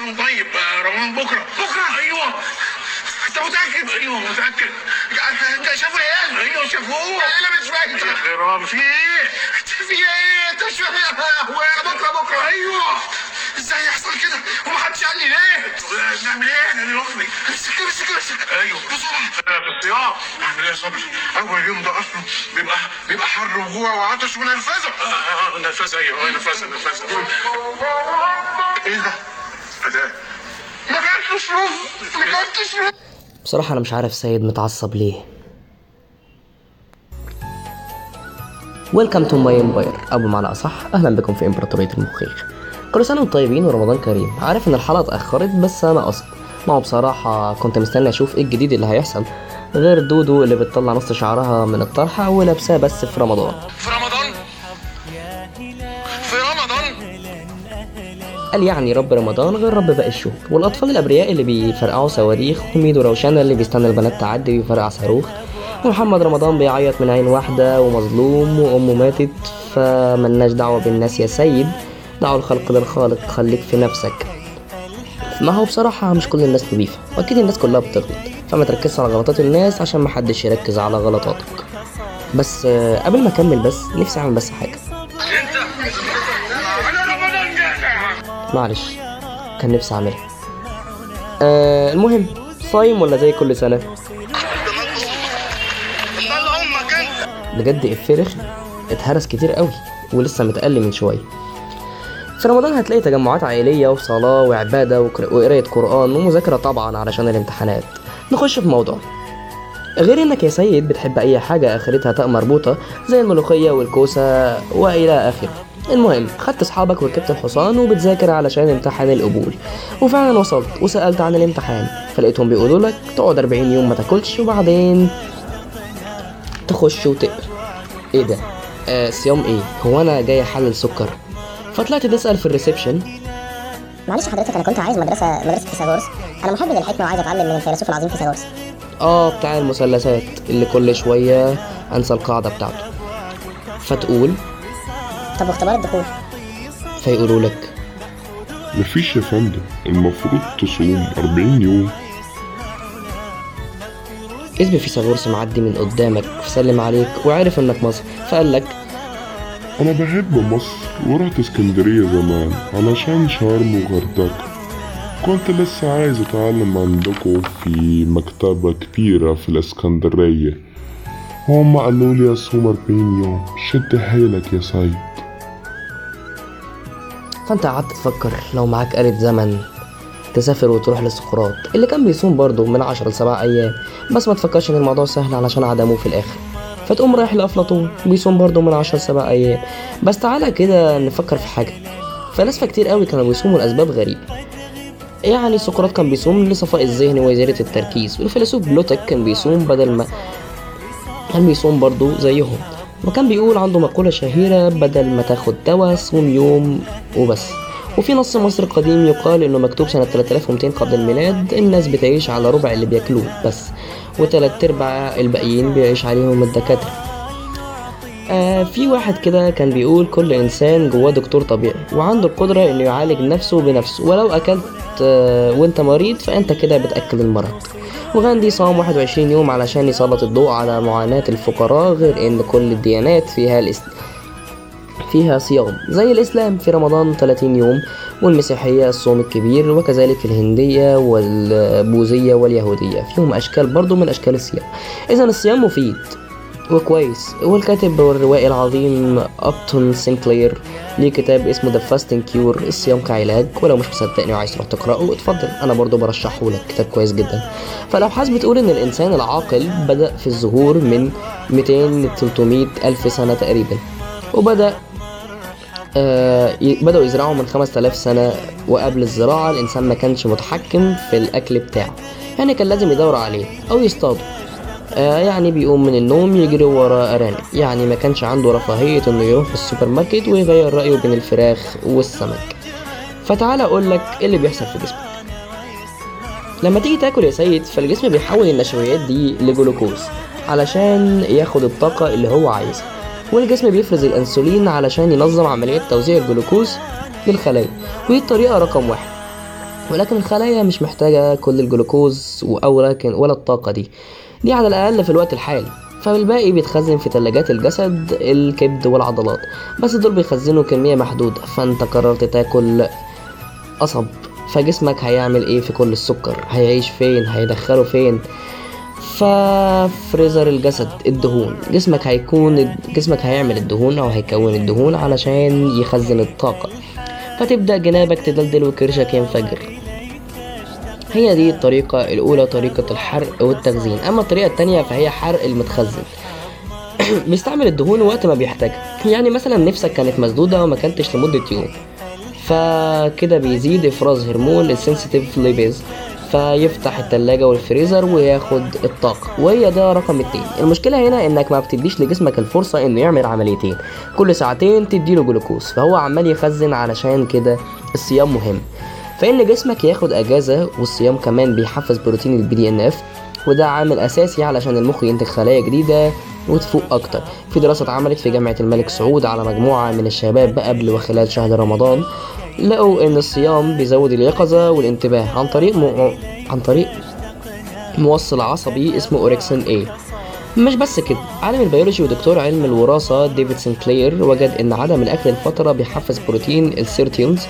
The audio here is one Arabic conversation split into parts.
وأنت طيب آه، رمضان بكرة. بكرة؟ أيوه. أنت متأكد؟ أيوه متأكد. أنت شافوا إيه أيوه شافوه أنا مش فاهم يا في إيه؟ في إيه؟ أنت مش فاهم بكرة بكرة. أيوه. إزاي يحصل كده؟ ومحدش قال لي ليه نعمل إيه؟ إحنا دلوقتي امسك امسك امسك. أيوه. بسرعة. في الصيام. نعمل إيه يا صبري؟ أول يوم ده أصلا بيبقى بيبقى حر وجوع وعطش ونرفزة. آه آه نرفزة أيوه نرفزة نرفزة. إيه ده؟ ما كانش ما كانش بصراحة أنا مش عارف سيد متعصب ليه. Welcome to my empire أو بمعنى أصح أهلا بكم في إمبراطورية المخيخ. كل سنة وأنتم طيبين ورمضان كريم. عارف إن الحلقة اتأخرت بس أنا قصد. ما هو بصراحة كنت مستني أشوف إيه الجديد اللي هيحصل غير دودو اللي بتطلع نص شعرها من الطرحة ولابساه بس في رمضان. في رمضان قال يعني رب رمضان غير رب باقي الشهور. والأطفال الأبرياء اللي بيفرقعوا صواريخ وميدو روشانة اللي بيستنى البنات تعدي ويفرقع صاروخ. ومحمد رمضان بيعيط من عين واحدة ومظلوم وأمه ماتت فملناش دعوة بالناس يا سيد. دعوا الخلق للخالق خليك في نفسك. ما هو بصراحة مش كل الناس نظيفة وأكيد الناس كلها بتغلط. فما تركزش على غلطات الناس عشان محدش يركز على غلطاتك. بس آه، قبل ما أكمل بس نفسي أعمل بس حاجة انت أنا رمضان جاي معلش كان نفسي أعملها. آه المهم صايم ولا زي كل انت بجد رخم اتهرس كتير قوي ولسه متقل من شوية. في رمضان هتلاقي تجمعات عائلية وصلاة وعبادة وقر- وقراية قرآن ومذاكرة طبعا علشان الامتحانات. نخش في موضوع. غير إنك يا سيد بتحب أي حاجة آخرتها تاء مربوطة زي الملوخية والكوسة وإلى آخره. المهم خدت أصحابك وركبت الحصان وبتذاكر علشان امتحان القبول. وفعلا وصلت وسألت عن الامتحان فلقيتهم بيقولوا لك تقعد 40 يوم ما تاكلش وبعدين تخش وتقرأ. إيه ده؟ آه صيام إيه؟ هو أنا جاي أحلل سكر فطلعت تسأل في ال reception. معلش حضرتك أنا كنت عايز مدرسة مدرسة فيثاغورس. أنا محب للحكمة وعايز أتعلم من الفيلسوف العظيم فيثاغورس. آه بتاع المثلثات اللي كل شوية أنسى القاعدة بتاعته. فتقول طب واختبار الدخول. فيقولوا لك. مفيش يا فندم. المفروض تصوم 40 يوم. اسم فيثاغورس معدي من قدامك فسلم عليك وعرف إنك مصري فقال لك أنا بحب مصر ورحت اسكندرية زمان علشان شرم وغردقة. كنت لسه عايز أتعلم عندكم في مكتبة كبيرة في الإسكندرية. وهم قالوا لي أصوم 40 يوم. شد حيلك يا سيد فأنت قعدت تفكر لو معاك آلة زمن تسافر وتروح لسقراط اللي كان بيصوم برضه من عشر لسبع أيام بس ما تفكرش إن الموضوع سهل علشان عدموه في الآخر. فتقوم رايح لأفلاطون بيصوم برضه من عشر لسبع أيام. بس تعالى كده نفكر في حاجة. فلاسفة كتير قوي كانوا بيصوموا لأسباب غريبة. يعني سقراط كان بيصوم لصفاء الذهن وإزالة التركيز والفيلسوف بلوتك كان بيصوم بدل ما كان بيصوم برضه زيهم. وكان بيقول عنده مقولة شهيرة بدل ما تاخد دواء صوم يوم وبس. وفي نص مصري قديم يقال إنه مكتوب سنة 3200 قبل الميلاد الناس بتعيش على ربع اللي بياكلوه بس وتلات أرباع الباقيين بيعيش عليهم الدكاترة. آه في واحد كده كان بيقول كل إنسان جواه دكتور طبيعي وعنده القدرة إنه يعالج نفسه بنفسه ولو أكلت وانت مريض فأنت كده بتأكل المرض. وغاندي صام 21 يوم علشان يسلط الضوء على معاناة الفقراء غير إن كل الديانات فيها الاس... فيها صيام. زي الإسلام في رمضان 30 يوم والمسيحية الصوم الكبير وكذلك الهندية والبوذية واليهودية. فيهم أشكال برضو من أشكال الصيام. إذا الصيام مفيد. وكويس والكاتب والروائي العظيم أبتون سينكلير. ليه كتاب اسمه The Fasting Cure الصيام كعلاج. ولو مش مصدقني وعايز تروح تقرأه اتفضل. أنا برضو برشحه لك. كتاب كويس جدا. فالابحاث بتقول إن الإنسان العاقل بدأ في الظهور من 200 ل 300 ألف سنة تقريبا. وبدأ آه بدأوا يزرعوا من 5000 سنة وقبل الزراعة. الإنسان ما كانش متحكم في الأكل بتاعه. يعني كان لازم يدور عليه أو يصطاده. آه يعني بيقوم من النوم يجري ورا أرانب. يعني ما كانش عنده رفاهية إنه يروح السوبر ماركت ويغير رأيه بين الفراخ والسمك. فتعال أقول لك إيه اللي بيحصل في جسمك. لما تيجي تاكل يا سيد فالجسم بيحول النشويات دي لجلوكوز علشان ياخد الطاقة اللي هو عايزها. والجسم بيفرز الأنسولين علشان ينظم عملية توزيع الجلوكوز للخلايا ودي الطريقة رقم واحد. ولكن الخلايا مش محتاجة كل الجلوكوز أو ولا الطاقة دي. دي على الأقل في الوقت الحالي. فالباقي بيتخزن في ثلاجات الجسد الكبد والعضلات. بس دول بيخزنوا كمية محدودة فأنت قررت تاكل قصب. فجسمك هيعمل إيه في كل السكر؟ هيعيش فين؟ هيدخله فين؟ ففريزر الجسد الدهون. جسمك هيكون جسمك هيعمل الدهون أو هيكون الدهون علشان يخزن الطاقة. فتبدأ جنابك تدلدل وكرشك ينفجر. هي دي الطريقة الأولى طريقة الحرق والتخزين. أما الطريقة التانية فهي حرق المتخزن. بيستعمل الدهون وقت ما بيحتاجها يعني مثلا نفسك كانت مسدودة وما كلتش لمدة يوم. فكده بيزيد إفراز هرمون ال sensitive lipase فيفتح التلاجة والفريزر وياخد الطاقة. وهي ده رقم اتنين. المشكلة هنا إنك ما بتديش لجسمك الفرصة إنه يعمل عمليتين. كل ساعتين تديله جلوكوز. فهو عمال يخزن علشان كده الصيام مهم. فإن جسمك ياخد أجازة والصيام كمان بيحفز بروتين ال BDNF وده عامل أساسي علشان المخ ينتج خلايا جديدة وتفوق أكتر. في دراسة اتعملت في جامعة الملك سعود على مجموعة من الشباب قبل وخلال شهر رمضان لقوا إن الصيام بيزود اليقظة والانتباه عن طريق م... عن طريق موصل عصبي اسمه orexin A مش بس كده عالم البيولوجي ودكتور علم الوراثة ديفيد سنكلير وجد إن عدم الأكل لفترة بيحفز بروتين ال sirtuins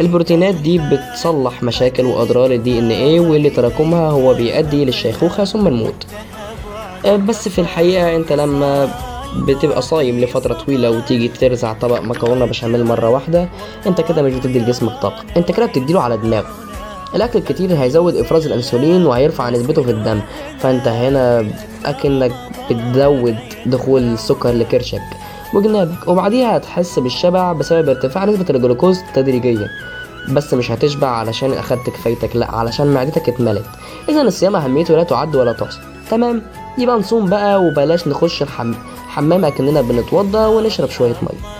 البروتينات دي بتصلح مشاكل وأضرار ال DNA واللي تراكمها هو بيؤدي للشيخوخة ثم الموت. أه، بس في الحقيقة أنت لما بتبقى صايم لفترة طويلة وتيجي ترزع طبق مكرونة بشاميل مرة واحدة أنت كده مش بتدي لجسمك طاقة. أنت كده بتديله على دماغه. الأكل الكتير هيزود إفراز الأنسولين وهيرفع نسبته في الدم. فأنت هنا أكنك بتزود دخول السكر لكرشك. وجنابك وبعديها هتحس بالشبع بسبب ارتفاع نسبة الجلوكوز تدريجيا. بس مش هتشبع علشان اخدت كفايتك لأ علشان معدتك اتملت. اذا الصيام أهميته لا تعد ولا تحصى. تمام؟ يبقى نصوم بقى وبلاش نخش الحم... حمام اكننا بنتوضى ونشرب شوية مية.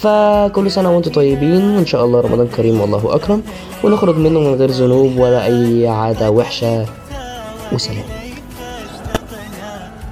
فكل سنة وأنتم طيبين وإن شاء الله رمضان كريم والله أكرم. ونخرج منه من غير ذنوب ولا أي عادة وحشة. وسلام.